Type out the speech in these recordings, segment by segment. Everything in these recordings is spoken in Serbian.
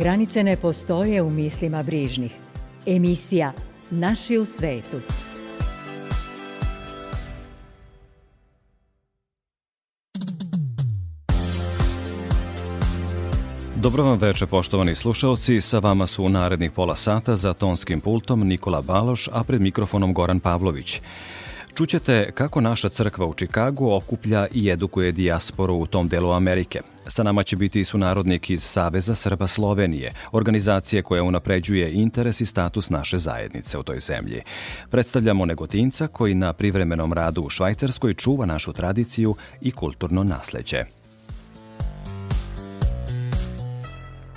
Granice ne postoje u mislima brižnih. Emisija Naši u svetu. Dobro vam veče, poštovani slušalci. Sa vama su u narednih pola sata za tonskim pultom Nikola Baloš, a pred mikrofonom Goran Pavlović. Čućete kako naša crkva u Čikagu okuplja i edukuje dijasporu u tom delu Amerike. Sa nama će biti i sunarodnik iz Saveza Srba Slovenije, organizacije koja unapređuje interes i status naše zajednice u toj zemlji. Predstavljamo Negotinca koji na privremenom radu u Švajcarskoj čuva našu tradiciju i kulturno nasleđe.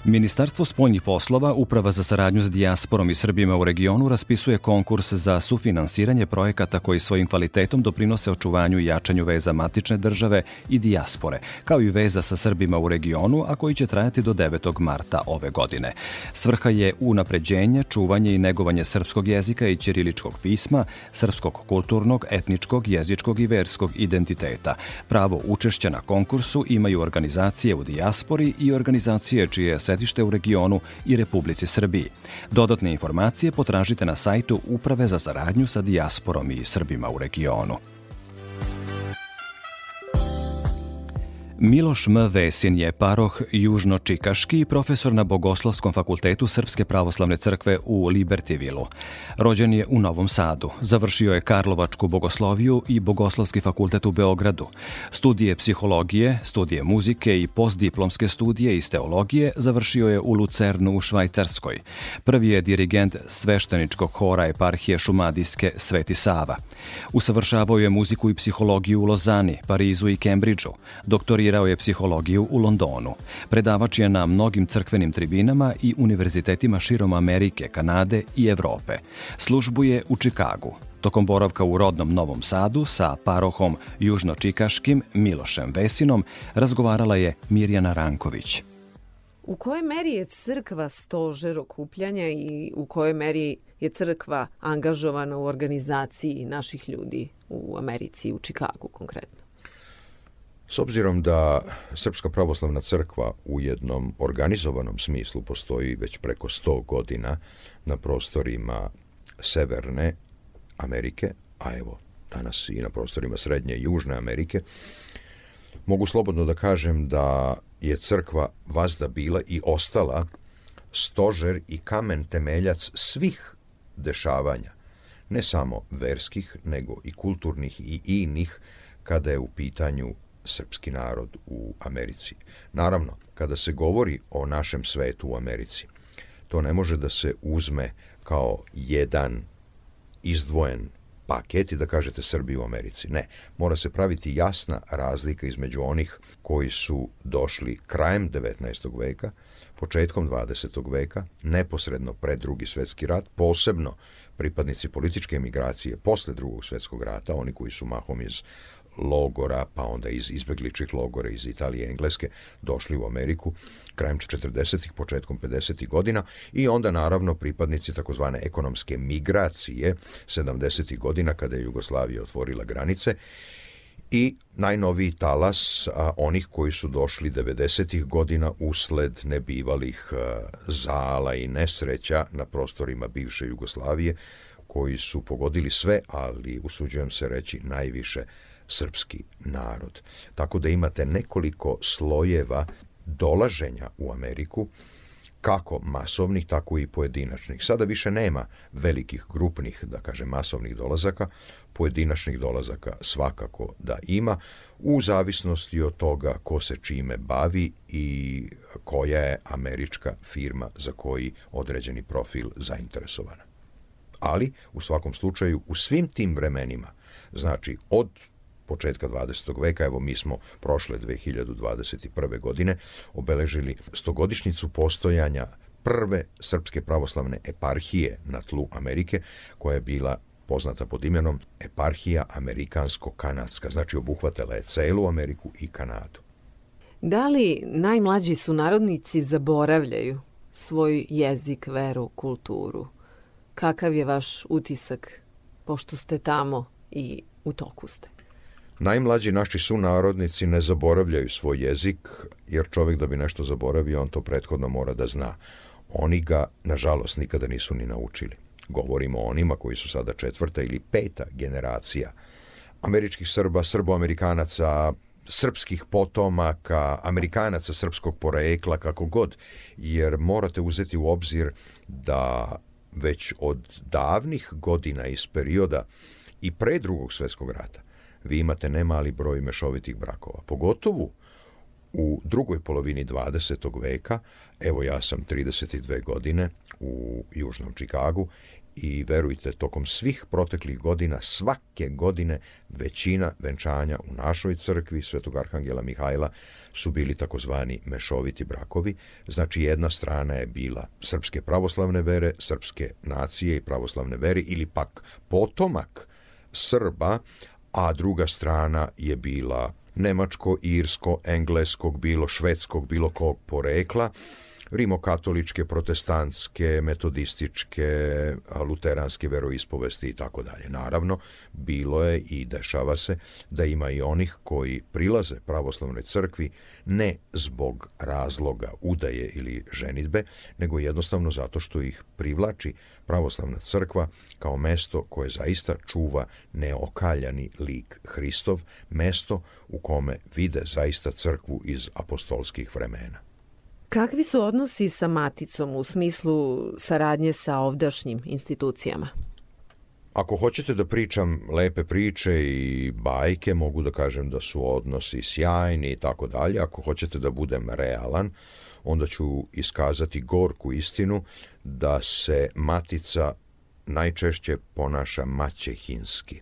Ministarstvo spoljnih poslova, Uprava za saradnju s dijasporom i Srbima u regionu raspisuje konkurs za sufinansiranje projekata koji svojim kvalitetom doprinose očuvanju i jačanju veza matične države i dijaspore, kao i veza sa Srbima u regionu, a koji će trajati do 9. marta ove godine. Svrha je unapređenje, čuvanje i negovanje srpskog jezika i ćiriličkog pisma, srpskog kulturnog, etničkog, jezičkog i verskog identiteta. Pravo učešća na konkursu imaju organizacije u dijaspori i organizacije čije se sedište u regionu i Republici Srbiji. Dodatne informacije potražite na sajtu Uprave za saradnju sa dijasporom i Srbima u regionu. Miloš M. Vesin je paroh južno-čikaški i profesor na Bogoslovskom fakultetu Srpske pravoslavne crkve u Libertivilu. Rođen je u Novom Sadu. Završio je Karlovačku bogosloviju i Bogoslovski fakultet u Beogradu. Studije psihologije, studije muzike i postdiplomske studije iz teologije završio je u Lucernu u Švajcarskoj. Prvi je dirigent svešteničkog hora eparhije Šumadijske Sveti Sava. Usavršavao je muziku i psihologiju u Lozani, Parizu i Kembridžu. Doktorirao Studirao je psihologiju u Londonu. Predavač je na mnogim crkvenim tribinama i univerzitetima širom Amerike, Kanade i Evrope. Službuje u Čikagu. Tokom boravka u rodnom Novom Sadu sa parohom južno-čikaškim Milošem Vesinom razgovarala je Mirjana Ranković. U kojoj meri je crkva stožer okupljanja i u kojoj meri je crkva angažovana u organizaciji naših ljudi u Americi, u Čikagu konkretno? S obzirom da Srpska pravoslavna crkva u jednom organizovanom smislu postoji već preko 100 godina na prostorima Severne Amerike, a evo danas i na prostorima Srednje i Južne Amerike, mogu slobodno da kažem da je crkva vazda bila i ostala stožer i kamen temeljac svih dešavanja, ne samo verskih, nego i kulturnih i inih, kada je u pitanju srpski narod u Americi. Naravno, kada se govori o našem svetu u Americi, to ne može da se uzme kao jedan izdvojen paket i da kažete Srbi u Americi. Ne, mora se praviti jasna razlika između onih koji su došli krajem 19. veka, početkom 20. veka, neposredno pred drugi svetski rat, posebno pripadnici političke emigracije posle drugog svetskog rata, oni koji su mahom iz logora, pa onda iz izbegličih logora iz Italije i Engleske došli u Ameriku krajem 40. početkom 50. godina i onda naravno pripadnici takozvane ekonomske migracije 70. godina kada je Jugoslavija otvorila granice i najnoviji talas a, onih koji su došli 90. godina usled nebivalih a, zala i nesreća na prostorima bivše Jugoslavije koji su pogodili sve, ali usuđujem se reći najviše srpski narod. Tako da imate nekoliko slojeva dolaženja u Ameriku, kako masovnih, tako i pojedinačnih. Sada više nema velikih grupnih, da kažem, masovnih dolazaka, pojedinačnih dolazaka svakako da ima, u zavisnosti od toga ko se čime bavi i koja je američka firma za koji određeni profil zainteresovana. Ali, u svakom slučaju, u svim tim vremenima, znači od početka 20. veka, evo mi smo prošle 2021. godine obeležili stogodišnjicu postojanja prve srpske pravoslavne eparhije na tlu Amerike, koja je bila poznata pod imenom Eparhija Amerikansko-Kanadska, znači obuhvatala je celu Ameriku i Kanadu. Da li najmlađi su narodnici zaboravljaju svoj jezik, veru, kulturu? Kakav je vaš utisak, pošto ste tamo i u toku ste? Najmlađi naši sunarodnici ne zaboravljaju svoj jezik, jer čovjek da bi nešto zaboravio, on to prethodno mora da zna. Oni ga, nažalost, nikada nisu ni naučili. Govorimo o onima koji su sada četvrta ili peta generacija američkih Srba, srboamerikanaca, srpskih potomaka, amerikanaca srpskog porekla, kako god, jer morate uzeti u obzir da već od davnih godina iz perioda i pre drugog svetskog rata vi imate nemali broj mešovitih brakova. Pogotovo u drugoj polovini 20. veka, evo ja sam 32 godine u Južnom Čikagu i verujte, tokom svih proteklih godina, svake godine većina venčanja u našoj crkvi Svetog Arhangela Mihajla su bili takozvani mešoviti brakovi. Znači jedna strana je bila srpske pravoslavne vere, srpske nacije i pravoslavne vere ili pak potomak Srba, a druga strana je bila nemačko, irsko, engleskog, bilo švedskog, bilo kog porekla, rimokatoličke, protestantske, metodističke, luteranske veroispovesti i tako dalje. Naravno, bilo je i dešava se da ima i onih koji prilaze pravoslavnoj crkvi ne zbog razloga udaje ili ženitbe, nego jednostavno zato što ih privlači pravoslavna crkva kao mesto koje zaista čuva neokaljani lik Hristov, mesto u kome vide zaista crkvu iz apostolskih vremena. Kakvi su odnosi sa Maticom u smislu saradnje sa ovdašnjim institucijama? Ako hoćete da pričam lepe priče i bajke, mogu da kažem da su odnosi sjajni i tako dalje. Ako hoćete da budem realan, onda ću iskazati gorku istinu da se matica najčešće ponaša maćehinski.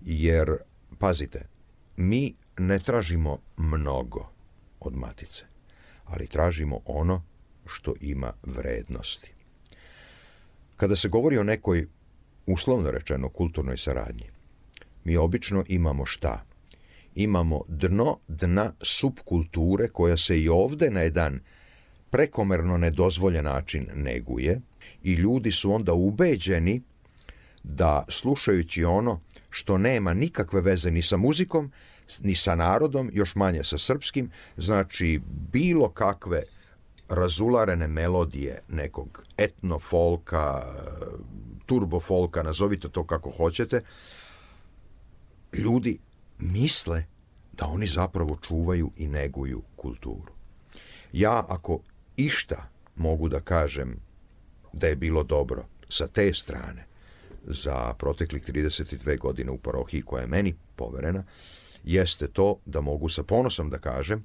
Jer, pazite, mi ne tražimo mnogo od matice ali tražimo ono što ima vrednosti. Kada se govori o nekoj, uslovno rečeno, kulturnoj saradnji, mi obično imamo šta? Imamo dno dna subkulture koja se i ovde na jedan prekomerno nedozvoljen način neguje i ljudi su onda ubeđeni da slušajući ono što nema nikakve veze ni sa muzikom, ni sa narodom, još manje sa srpskim, znači bilo kakve razularene melodije nekog etnofolka, turbofolka, nazovite to kako hoćete, ljudi misle da oni zapravo čuvaju i neguju kulturu. Ja ako išta mogu da kažem da je bilo dobro sa te strane za proteklih 32 godine u parohiji koja je meni poverena, jeste to da mogu sa ponosom da kažem,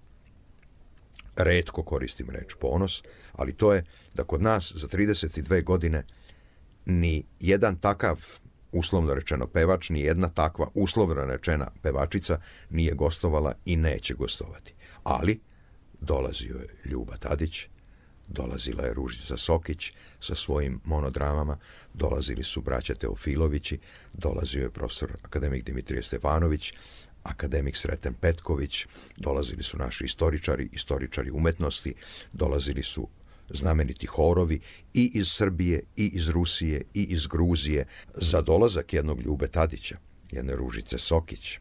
redko koristim reč ponos, ali to je da kod nas za 32 godine ni jedan takav uslovno rečeno pevač, ni jedna takva uslovno rečena pevačica nije gostovala i neće gostovati. Ali dolazio je Ljuba Tadić, dolazila je Ružica Sokić sa svojim monodramama, dolazili su braća Teofilovići, dolazio je profesor akademik Dimitrije Stefanović, akademik Sreten Petković, dolazili su naši istoričari, istoričari umetnosti, dolazili su znameniti horovi i iz Srbije, i iz Rusije, i iz Gruzije za dolazak jednog Ljube Tadića, jedne Ružice Sokić,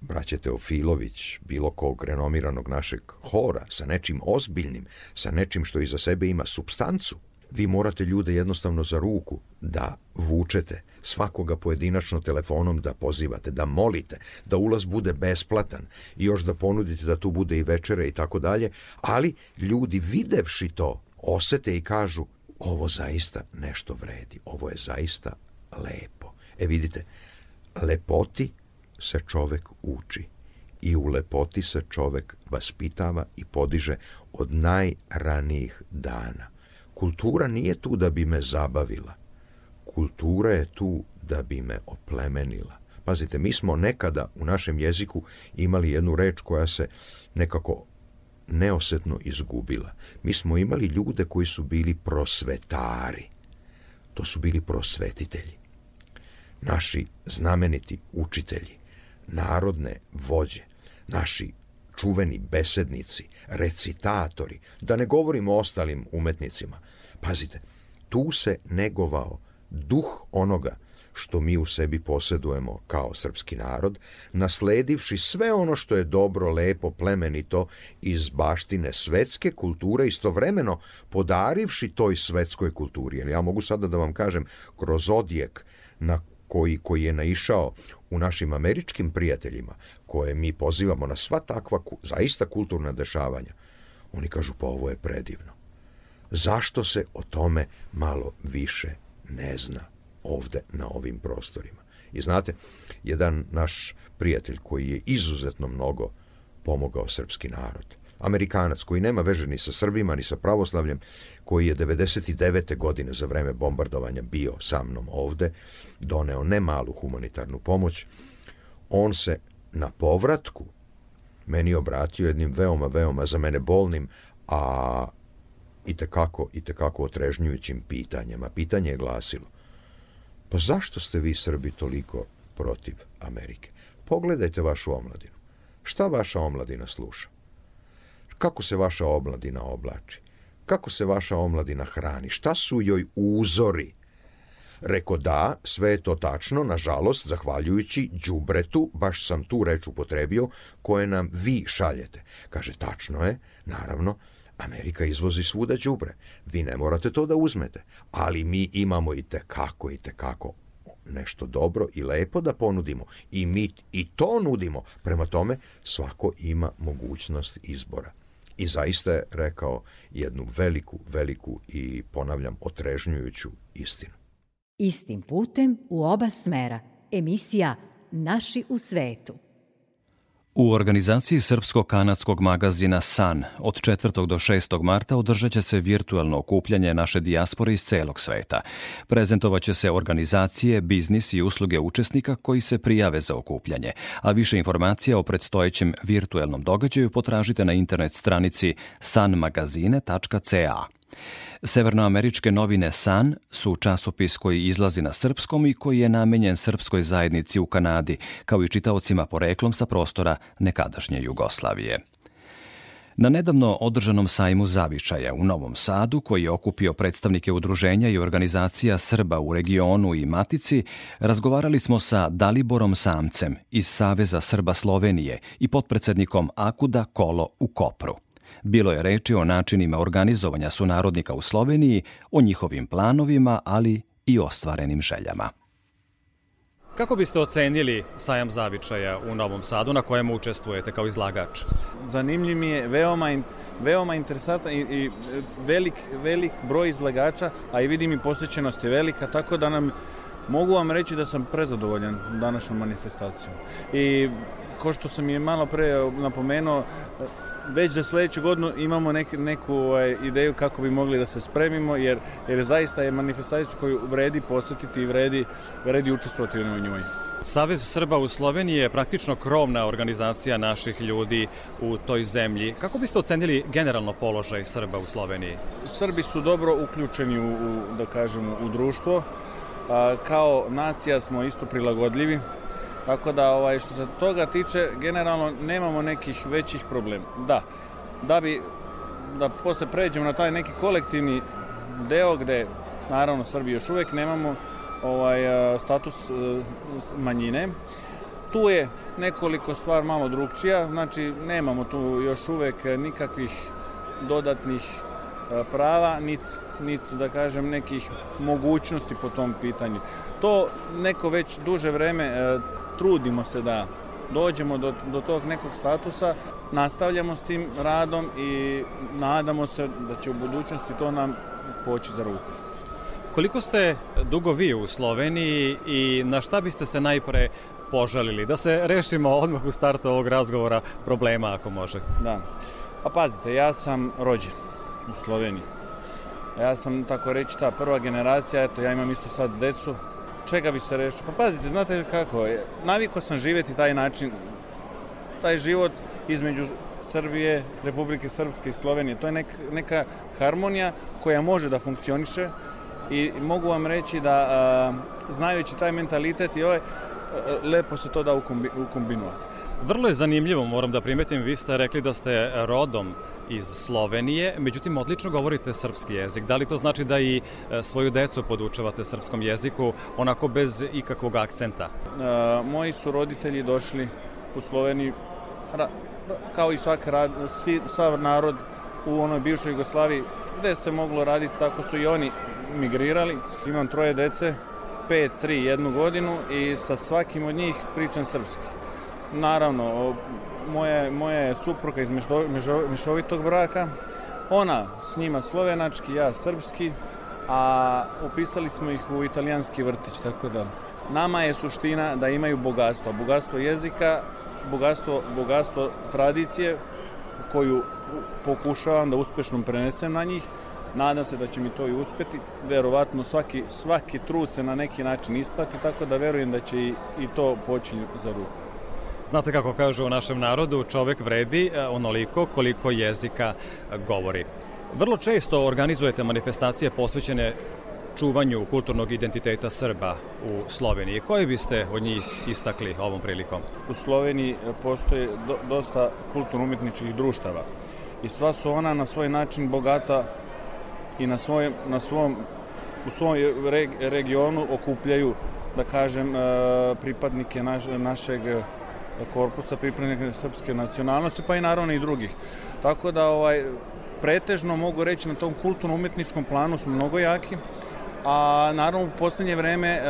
braće Teofilović, bilo kog renomiranog našeg hora, sa nečim ozbiljnim, sa nečim što iza sebe ima substancu, vi morate ljude jednostavno za ruku da vučete, svakoga pojedinačno telefonom da pozivate, da molite, da ulaz bude besplatan i još da ponudite da tu bude i večere i tako dalje, ali ljudi videvši to osete i kažu ovo zaista nešto vredi, ovo je zaista lepo. E vidite, lepoti se čovek uči i u lepoti se čovek vaspitava i podiže od najranijih dana. Kultura nije tu da bi me zabavila. Kultura je tu da bi me oplemenila. Pazite, mi smo nekada u našem jeziku imali jednu reč koja se nekako neosetno izgubila. Mi smo imali ljude koji su bili prosvetari. To su bili prosvetitelji. Naši znameniti učitelji, narodne vođe, naši čuveni besednici, recitatori, da ne govorimo o ostalim umetnicima. Pazite, tu se negovao duh onoga što mi u sebi posedujemo kao srpski narod, nasledivši sve ono što je dobro, lepo, plemenito iz baštine svetske kulture, istovremeno podarivši toj svetskoj kulturi. Ja mogu sada da vam kažem, kroz odjek na koji, koji je naišao u našim američkim prijateljima, koje mi pozivamo na sva takva zaista kulturna dešavanja, oni kažu pa ovo je predivno. Zašto se o tome malo više ne zna ovde na ovim prostorima? I znate, jedan naš prijatelj koji je izuzetno mnogo pomogao srpski narod, Amerikanac koji nema veže ni sa Srbima, ni sa pravoslavljem, koji je 99. godine za vreme bombardovanja bio sa mnom ovde, doneo nemalu humanitarnu pomoć, on se na povratku meni obratio jednim veoma, veoma za mene bolnim, a i tekako, i tekako otrežnjujućim pitanjima. Pitanje je glasilo, pa zašto ste vi Srbi toliko protiv Amerike? Pogledajte vašu omladinu. Šta vaša omladina sluša? Kako se vaša omladina oblači? Kako se vaša omladina hrani? Šta su joj uzori? Reko da, sve je to tačno, nažalost, zahvaljujući đubretu, baš sam tu reč upotrebio, koje nam vi šaljete. Kaže, tačno je, naravno, Amerika izvozi svuda đubre. Vi ne morate to da uzmete, ali mi imamo i tekako i tekako nešto dobro i lepo da ponudimo i mi i to nudimo. Prema tome, svako ima mogućnost izbora. I zaista je rekao jednu veliku, veliku i ponavljam otrežnjujuću istinu. Istim putem u oba smera. Emisija Naši u svetu. U organizaciji srpsko-kanadskog magazina San od 4. do 6. marta održat će se virtualno okupljanje naše dijaspore iz celog sveta. Prezentovaće se organizacije, biznis i usluge učesnika koji se prijave za okupljanje, a više informacija o predstojećem virtualnom događaju potražite na internet stranici sanmagazine.ca. Severnoameričke novine San su časopis koji izlazi na srpskom i koji je namenjen srpskoj zajednici u Kanadi, kao i čitaocima poreklom sa prostora nekadašnje Jugoslavije. Na nedavno održanom sajmu zavičaja u Novom Sadu, koji je okupio predstavnike udruženja i organizacija Srba u regionu i Matici, razgovarali smo sa Daliborom Samcem iz Saveza Srba Slovenije i potpredsednikom Akuda Kolo u Kopru. Bilo je reči o načinima organizovanja sunarodnika u Sloveniji, o njihovim planovima, ali i ostvarenim željama. Kako biste ocenili sajam zavičaja u Novom Sadu na kojem učestvujete kao izlagač? Zanimljiv mi je veoma, veoma interesantan i, i velik, velik broj izlagača, a i vidim i posvećenost je velika, tako da nam mogu vam reći da sam prezadovoljan današnjom manifestacijom. I ko što sam je malo pre napomenuo, već za sledeću godinu imamo nek, neku ovaj, ideju kako bi mogli da se spremimo, jer, jer zaista je manifestaciju koju vredi posetiti i vredi, vredi učestvovati u njoj. Savez Srba u Sloveniji je praktično krovna organizacija naših ljudi u toj zemlji. Kako biste ocenili generalno položaj Srba u Sloveniji? Srbi su dobro uključeni u, u da kažemo, u društvo. A, kao nacija smo isto prilagodljivi Tako da, ovaj, što se toga tiče, generalno nemamo nekih većih problema. Da, da bi, da posle pređemo na taj neki kolektivni deo gde, naravno, Srbi još uvek nemamo ovaj, status e, manjine, tu je nekoliko stvar malo drugčija, znači nemamo tu još uvek nikakvih dodatnih e, prava, nit, nit da kažem nekih mogućnosti po tom pitanju. To neko već duže vreme e, trudimo se da dođemo do, do tog nekog statusa, nastavljamo s tim radom i nadamo se da će u budućnosti to nam poći za ruku. Koliko ste dugo vi u Sloveniji i na šta biste se najpre požalili? Da se rešimo odmah u startu ovog razgovora problema ako može. Da. Pa pazite, ja sam rođen u Sloveniji. Ja sam, tako reći, ta prva generacija, eto, ja imam isto sad decu, čega bi se rešio? Pa pazite, znate kako, naviko sam živeti taj način, taj život između Srbije, Republike Srpske i Slovenije. To je nek, neka harmonija koja može da funkcioniše i mogu vam reći da a, znajući taj mentalitet i ovaj, lepo se to da ukombinovati. Vrlo je zanimljivo, moram da primetim, vi ste rekli da ste rodom iz Slovenije, međutim odlično govorite srpski jezik. Da li to znači da i e, svoju decu podučavate srpskom jeziku onako bez ikakvog akcenta? E, moji su roditelji došli u Sloveniji ra, kao i svaki rad, svi, sav narod u onoj bivšoj Jugoslaviji gde se moglo raditi, tako su i oni migrirali. Imam troje dece, 5, 3, jednu godinu i sa svakim od njih pričam srpski. Naravno, moja, moja je supruga iz mešo, mešo, mešovitog braka, ona s njima slovenački, ja srpski, a upisali smo ih u italijanski vrtić, tako da nama je suština da imaju bogatstvo, bogatstvo jezika, bogatstvo, bogatstvo tradicije koju pokušavam da uspešno prenesem na njih, Nadam se da će mi to i uspeti. Verovatno svaki, svaki trud se na neki način isplati, tako da verujem da će i, i to poći za ruku. Znate kako kažu u našem narodu, čovek vredi e, onoliko koliko jezika govori. Vrlo često organizujete manifestacije posvećene čuvanju kulturnog identiteta Srba u Sloveniji. Koje biste od njih istakli ovom prilikom? U Sloveniji postoje do, dosta kulturno-umetničkih društava i sva su ona na svoj način bogata i na, svojem, na svom, u svom regionu okupljaju, da kažem, e, pripadnike naš, našeg korpusa, pripadnike srpske nacionalnosti, pa i naravno i drugih. Tako da ovaj, pretežno mogu reći na tom kulturno-umetničkom planu smo mnogo jaki, a naravno u poslednje vreme e,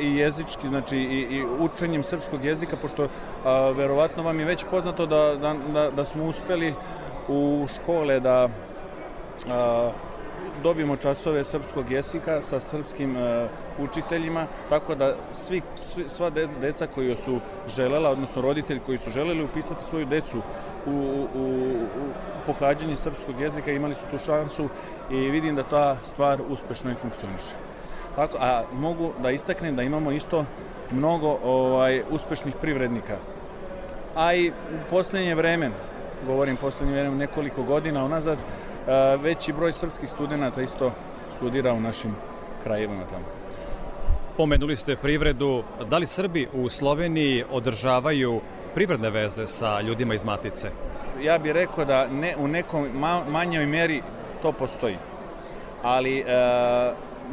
i jezički, znači i, i učenjem srpskog jezika, pošto a, verovatno vam je već poznato da, da, da, da smo uspeli u škole da a, dobijemo časove srpskog jezika sa srpskim uh, učiteljima, tako da svi, svi, sva de, deca koji su želela, odnosno roditelji koji su želeli upisati svoju decu u, u, u pohađanje srpskog jezika imali su tu šansu i vidim da ta stvar uspešno i funkcioniše. Tako, a mogu da istaknem da imamo isto mnogo ovaj uspešnih privrednika. A i u poslednje vreme, govorim poslednje vreme nekoliko godina unazad, veći broj srpskih studenta isto studira u našim krajevima tamo. Pomenuli ste privredu. Da li Srbi u Sloveniji održavaju privredne veze sa ljudima iz Matice? Ja bih rekao da ne, u nekom manjoj meri to postoji. Ali e,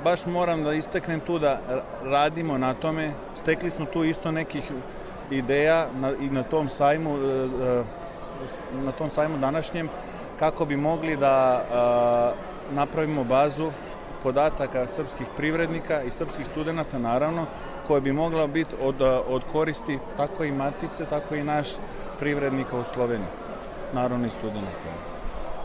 baš moram da istaknem tu da radimo na tome. Stekli smo tu isto nekih ideja na, i na tom sajmu, e, e na tom sajmu današnjem kako bi mogli da napravimo bazu podataka srpskih privrednika i srpskih studenta, naravno, koja bi mogla biti od, od koristi tako i matice, tako i naš privrednika u Sloveniji, naravno i studenta.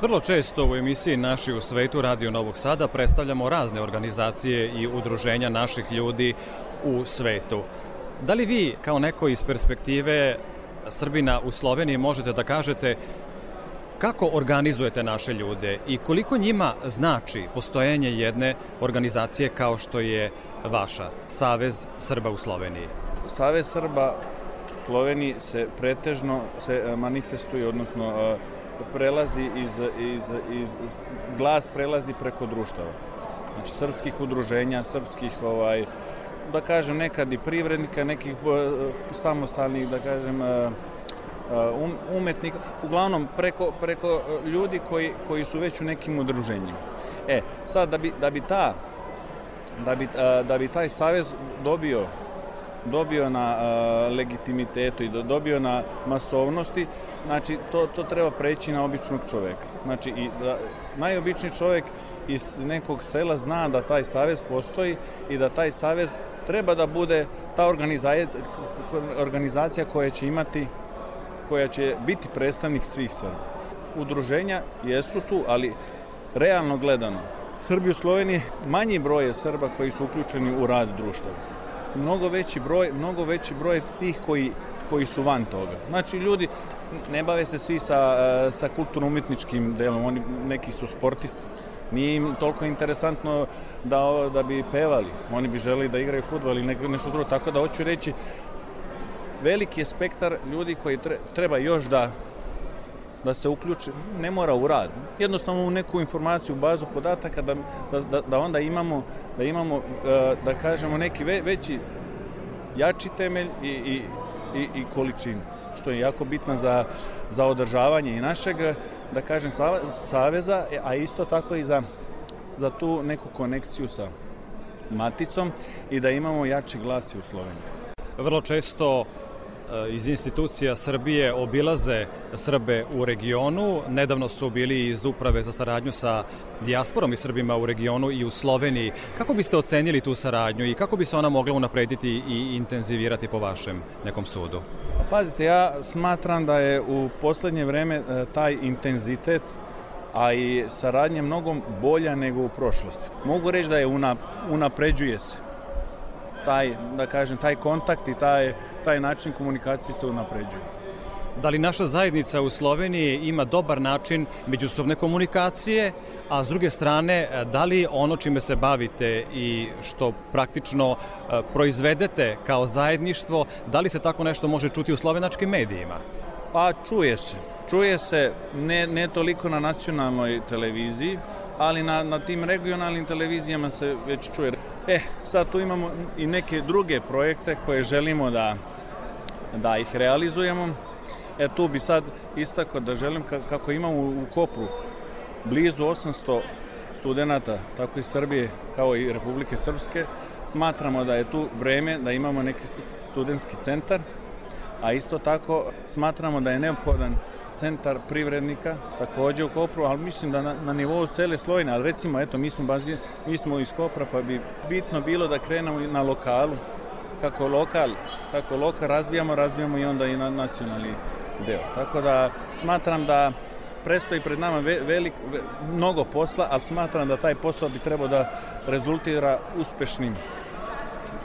Vrlo često u emisiji Naši u svetu Radio Novog Sada predstavljamo razne organizacije i udruženja naših ljudi u svetu. Da li vi, kao neko iz perspektive Srbina u Sloveniji, možete da kažete Kako organizujete naše ljude i koliko njima znači postojenje jedne organizacije kao što je vaša, Savez Srba u Sloveniji? Savez Srba u Sloveniji se pretežno se e, manifestuje, odnosno e, prelazi iz, iz, iz, iz glas prelazi preko društava. Znači srpskih udruženja, srpskih ovaj da kažem nekad i privrednika, nekih e, samostalnih da kažem umetnika, uglavnom preko, preko uh, ljudi koji, koji su već u nekim udruženjima. E, sad da bi, da bi ta da bi, uh, da bi taj savez dobio dobio na uh, legitimitetu i dobio na masovnosti, znači to, to treba preći na običnog čoveka. Znači i da najobičniji čovek iz nekog sela zna da taj savez postoji i da taj savez treba da bude ta organizacija, organizacija koja će imati koja će biti predstavnik svih Srba. Udruženja jesu tu, ali realno gledano, Srbi u Sloveniji manji broj je Srba koji su uključeni u rad društva. Mnogo veći broj, mnogo veći broj tih koji koji su van toga. Znači, ljudi ne bave se svi sa, sa kulturno-umetničkim delom, oni neki su sportisti, nije im toliko interesantno da, da bi pevali, oni bi želi da igraju futbol ili nešto drugo, tako da hoću reći veliki je spektar ljudi koji treba još da da se uključi, ne mora u rad, jednostavno u neku informaciju, bazu podataka da, da, da, da onda imamo, da imamo, e, da kažemo, neki veći, jači temelj i, i, i, i količinu, što je jako bitno za, za održavanje i našeg, da kažem, saveza, a isto tako i za, za tu neku konekciju sa maticom i da imamo jači glas u Sloveniji. Vrlo često iz institucija Srbije obilaze Srbe u regionu. Nedavno su bili iz uprave za saradnju sa dijasporom i Srbima u regionu i u Sloveniji. Kako biste ocenili tu saradnju i kako bi se ona mogla unaprediti i intenzivirati po vašem nekom sudu? Pa pazite, ja smatram da je u poslednje vreme eh, taj intenzitet a i saradnja mnogo bolja nego u prošlosti. Mogu reći da je una, unapređuje se taj, da kažem, taj kontakt i taj, taj način komunikacije se unapređuje. Da li naša zajednica u Sloveniji ima dobar način međusobne komunikacije, a s druge strane, da li ono čime se bavite i što praktično e, proizvedete kao zajedništvo, da li se tako nešto može čuti u slovenačkim medijima? Pa čuje se. Čuje se ne, ne toliko na nacionalnoj televiziji, ali na, na tim regionalnim televizijama se već čuje. E, sad tu imamo i neke druge projekte koje želimo da, da ih realizujemo. E, tu bi sad istako da želim, kako imamo u Kopru, blizu 800 studenta, tako i Srbije, kao i Republike Srpske, smatramo da je tu vreme da imamo neki studentski centar, a isto tako smatramo da je neophodan centar privrednika, takođe u Kopru, ali mislim da na, na nivou cele Slovene, ali recimo, eto, mi smo, bazi, mi smo iz Kopra, pa bi bitno bilo da krenemo na lokalu, kako lokal, kako lokal razvijamo, razvijamo i onda i na nacionalni deo. Tako da smatram da prestoji pred nama velik, mnogo posla, ali smatram da taj posao bi trebao da rezultira uspešnim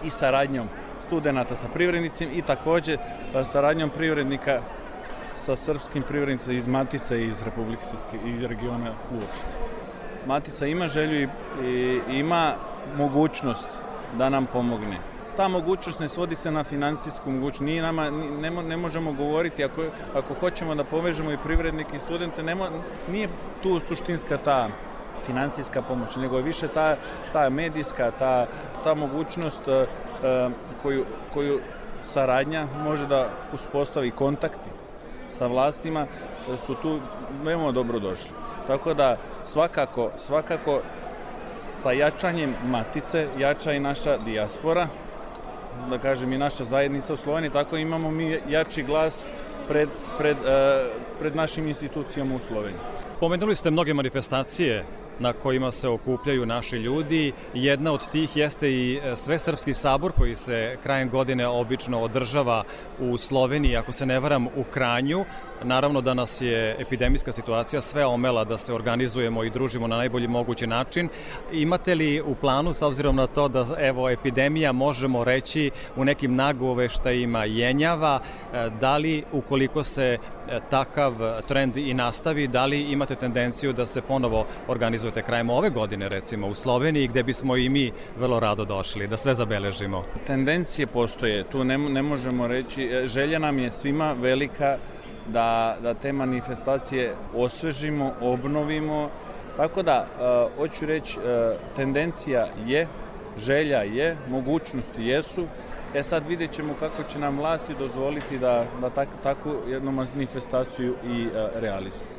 i saradnjom studenta sa privrednicima i takođe saradnjom privrednika sa srpskim privrednicima iz Matice iz Republike Srpske, iz regiona uopšte. Matica ima želju i, i ima mogućnost da nam pomogne. Ta mogućnost ne svodi se na finansijsku mogućnost. Nije nama, ne, ne možemo govoriti, ako, ako hoćemo da povežemo i privrednike i studente, ne mo, nije tu suštinska ta finansijska pomoć, nego je više ta, ta medijska, ta, ta mogućnost uh, koju, koju saradnja može da uspostavi kontakti sa vlastima su tu veoma dobro došli. Tako da svakako, svakako sa jačanjem matice jača i naša dijaspora, da kažem i naša zajednica u Sloveniji, tako imamo mi jači glas pred, pred, uh, pred našim institucijama u Sloveniji. Pomenuli ste mnoge manifestacije na kojima se okupljaju naši ljudi. Jedna od tih jeste i e, Svesrpski sabor koji se krajem godine obično održava u Sloveniji, ako se ne varam, u Kranju. Naravno da nas je epidemijska situacija sve omela da se organizujemo i družimo na najbolji mogući način. Imate li u planu, s obzirom na to da evo epidemija možemo reći u nekim nagoveštajima jenjava, e, da li ukoliko se e, takav trend i nastavi, da li imate tendenciju da se ponovo organizujete krajem ove godine recimo u Sloveniji gde bismo i mi vrlo rado došli, da sve zabeležimo? Tendencije postoje, tu ne, ne možemo reći, e, želja nam je svima velika da, da te manifestacije osvežimo, obnovimo. Tako da, uh, hoću reći, uh, tendencija je, želja je, mogućnosti jesu. E sad vidjet ćemo kako će nam vlasti dozvoliti da, da tak, takvu jednu manifestaciju i uh, realizuju.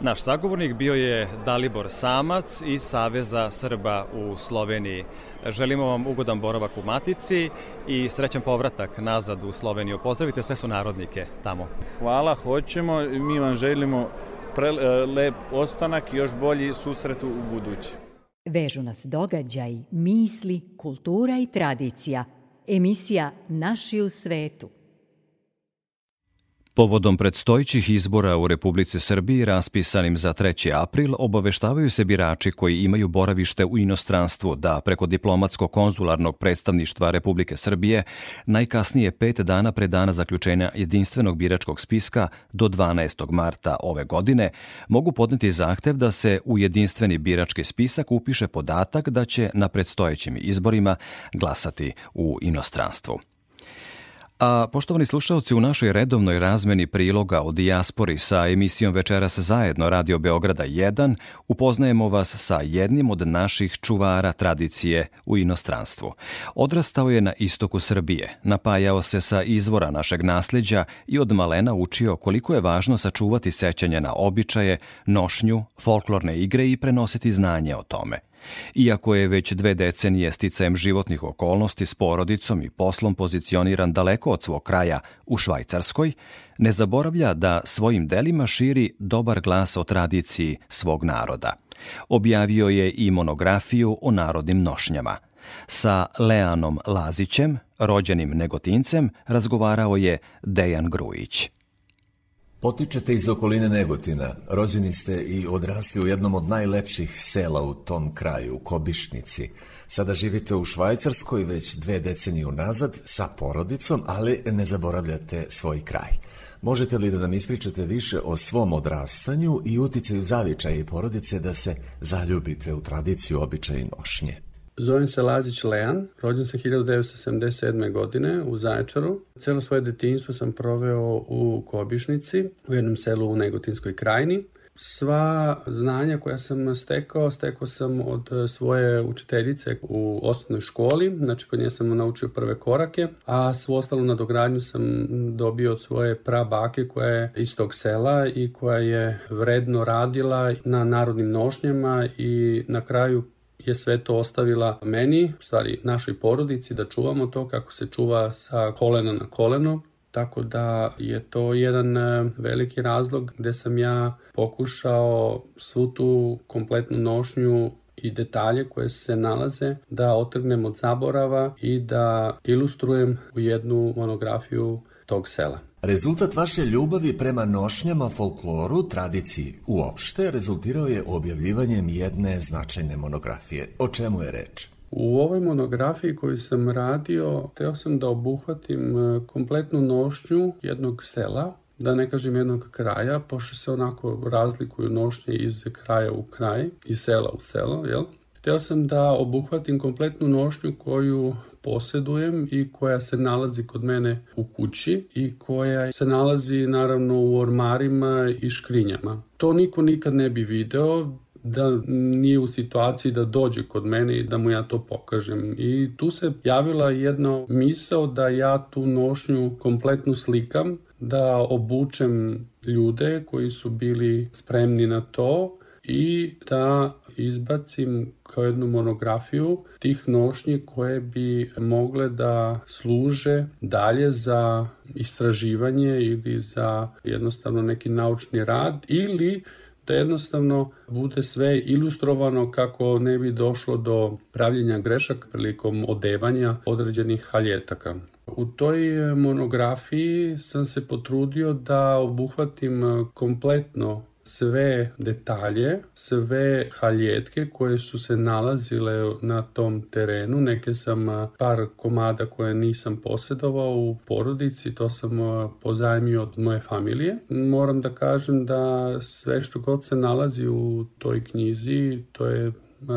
Naš sagovornik bio je Dalibor Samac iz Saveza Srba u Sloveniji. Želimo vam ugodan boravak u Matici i srećan povratak nazad u Sloveniju. Pozdravite sve su narodnike tamo. Hvala, hoćemo. Mi vam želimo pre, e, lep ostanak i još bolji susret u budući. Vežu nas događaj, misli, kultura i tradicija. Emisija Naši u svetu. Povodom predstojićih izbora u Republici Srbiji raspisanim za 3. april obaveštavaju se birači koji imaju boravište u inostranstvu da preko diplomatsko-konzularnog predstavništva Republike Srbije najkasnije pet dana pre dana zaključenja jedinstvenog biračkog spiska do 12. marta ove godine mogu podneti zahtev da se u jedinstveni birački spisak upiše podatak da će na predstojećim izborima glasati u inostranstvu. A poštovani slušalci, u našoj redovnoj razmeni priloga o dijaspori sa emisijom Večeras zajedno Radio Beograda 1 upoznajemo vas sa jednim od naših čuvara tradicije u inostranstvu. Odrastao je na istoku Srbije, napajao se sa izvora našeg nasljeđa i od malena učio koliko je važno sačuvati sećanje na običaje, nošnju, folklorne igre i prenositi znanje o tome – Iako je već dve decenije sticajem životnih okolnosti s porodicom i poslom pozicioniran daleko od svog kraja u Švajcarskoj, ne zaboravlja da svojim delima širi dobar glas o tradiciji svog naroda. Objavio je i monografiju o narodnim nošnjama. Sa Leanom Lazićem, rođenim negotincem, razgovarao je Dejan Grujić. Potičete iz okoline Negotina, rođeni ste i odrasli u jednom od najlepših sela u tom kraju, u Kobišnici. Sada živite u Švajcarskoj već dve decenije unazad sa porodicom, ali ne zaboravljate svoj kraj. Možete li da nam ispričate više o svom odrastanju i uticaju zavičaja i porodice da se zaljubite u tradiciju običaja i nošnje? Zovem se Lazić Lejan, rođen sam 1977. godine u Zaječaru. Celo svoje detinjstvo sam proveo u Kobišnici, u jednom selu u Negotinskoj krajini. Sva znanja koja sam stekao, stekao sam od svoje učiteljice u osnovnoj školi, znači kod nje sam naučio prve korake, a svu ostalu nadogradnju sam dobio od svoje prabake koja je iz tog sela i koja je vredno radila na narodnim nošnjama i na kraju je sve to ostavila meni, stvari našoj porodici, da čuvamo to kako se čuva sa kolena na koleno. Tako da je to jedan e, veliki razlog gde sam ja pokušao svu tu kompletnu nošnju i detalje koje se nalaze da otrgnem od zaborava i da ilustrujem u jednu monografiju tog sela. Rezultat vaše ljubavi prema nošnjama, folkloru, tradiciji uopšte rezultirao je objavljivanjem jedne značajne monografije. O čemu je reč? U ovoj monografiji koju sam radio, teo sam da obuhvatim e, kompletnu nošnju jednog sela, da ne kažem jednog kraja, pošto se onako razlikuju nošnje iz kraja u kraj, iz sela u selo, jel? Hteo sam da obuhvatim kompletnu nošnju koju posedujem i koja se nalazi kod mene u kući i koja se nalazi naravno u ormarima i škrinjama. To niko nikad ne bi video, da nije u situaciji da dođe kod mene i da mu ja to pokažem. I tu se javila jedna misao da ja tu nošnju kompletno slikam, da obučem ljude koji su bili spremni na to i da izbacim kao jednu monografiju tih nošnji koje bi mogle da služe dalje za istraživanje ili za jednostavno neki naučni rad ili da jednostavno bude sve ilustrovano kako ne bi došlo do pravljenja grešaka prilikom odevanja određenih haljetaka. U toj monografiji sam se potrudio da obuhvatim kompletno sve detalje, sve haljetke koje su se nalazile na tom terenu. Neke sam par komada koje nisam posjedovao u porodici, to sam pozajmio od moje familije. Moram da kažem da sve što god se nalazi u toj knjizi, to je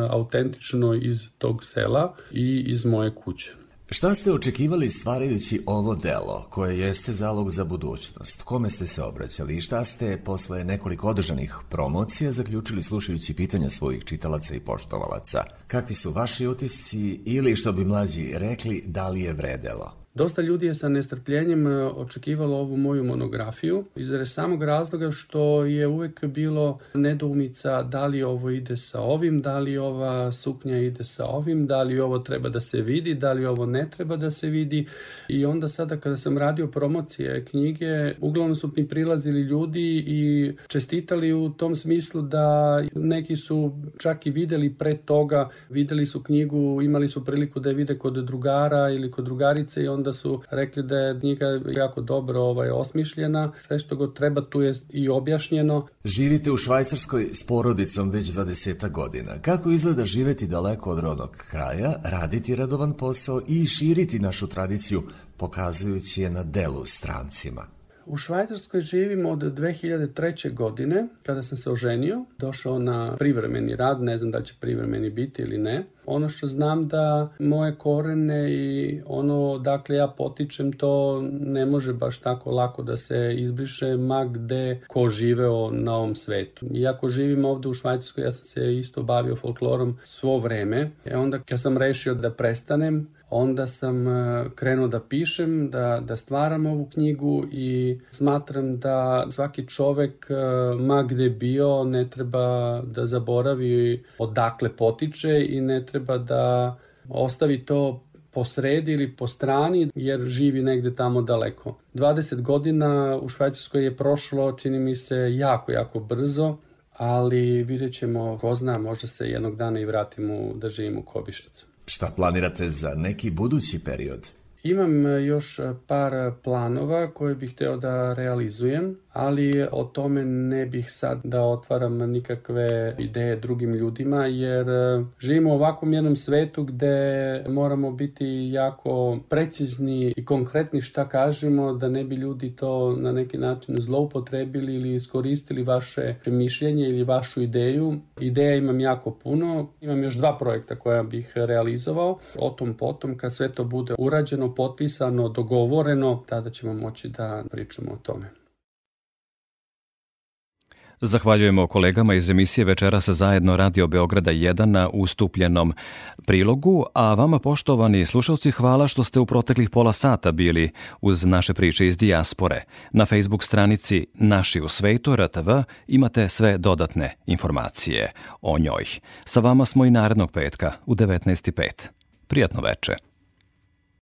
autentično iz tog sela i iz moje kuće. Šta ste očekivali stvarajući ovo delo, koje jeste zalog za budućnost? Kome ste se obraćali i šta ste posle nekoliko održanih promocija zaključili slušajući pitanja svojih čitalaca i poštovalaca? Kakvi su vaši utisci ili, što bi mlađi rekli, da li je vredelo? Dosta ljudi je sa nestrpljenjem e, očekivalo ovu moju monografiju iz samog razloga što je uvek bilo nedoumica da li ovo ide sa ovim, da li ova suknja ide sa ovim, da li ovo treba da se vidi, da li ovo ne treba da se vidi. I onda sada kada sam radio promocije knjige, uglavnom su mi prilazili ljudi i čestitali u tom smislu da neki su čak i videli pre toga, videli su knjigu, imali su priliku da je vide kod drugara ili kod drugarice i onda onda su rekli da je knjiga jako dobro ovaj, osmišljena, sve što go treba tu je i objašnjeno. Živite u Švajcarskoj s porodicom već 20 godina. Kako izgleda živeti daleko od rodnog kraja, raditi radovan posao i širiti našu tradiciju, pokazujući je na delu strancima? U Švajcarskoj živim od 2003. godine, kada sam se oženio, došao na privremeni rad, ne znam da će privremeni biti ili ne. Ono što znam da moje korene i ono dakle ja potičem to ne može baš tako lako da se izbriše ma gde ko živeo na ovom svetu. Iako živim ovde u Švajcarskoj, ja sam se isto bavio folklorom svo vreme. E onda kad sam rešio da prestanem, onda sam e, krenuo da pišem, da, da stvaram ovu knjigu i smatram da svaki čovek, e, ma gde bio, ne treba da zaboravi odakle potiče i ne treba da ostavi to po sredi ili po strani jer živi negde tamo daleko. 20 godina u Švajcarskoj je prošlo, čini mi se, jako, jako brzo, ali vidjet ćemo, ko zna, možda se jednog dana i vratimo da živimo u Kobišnicu. Šta planirate za neki budući period? Imam još par planova koje bih hteo da realizujem ali o tome ne bih sad da otvaram nikakve ideje drugim ljudima, jer e, živimo u ovakvom jednom svetu gde moramo biti jako precizni i konkretni šta kažemo, da ne bi ljudi to na neki način zloupotrebili ili iskoristili vaše mišljenje ili vašu ideju. Ideja imam jako puno, imam još dva projekta koja bih realizovao. O tom potom, kad sve to bude urađeno, potpisano, dogovoreno, tada ćemo moći da pričamo o tome. Zahvaljujemo kolegama iz emisije Večeras zajedno Radio Beograda 1 na ustupljenom prilogu, a vama poštovani slušalci hvala što ste u proteklih pola sata bili uz naše priče iz dijaspore. Na Facebook stranici Naši u svetu RTV imate sve dodatne informacije o njoj. Sa vama smo i narednog petka u 19.5. Prijatno veče.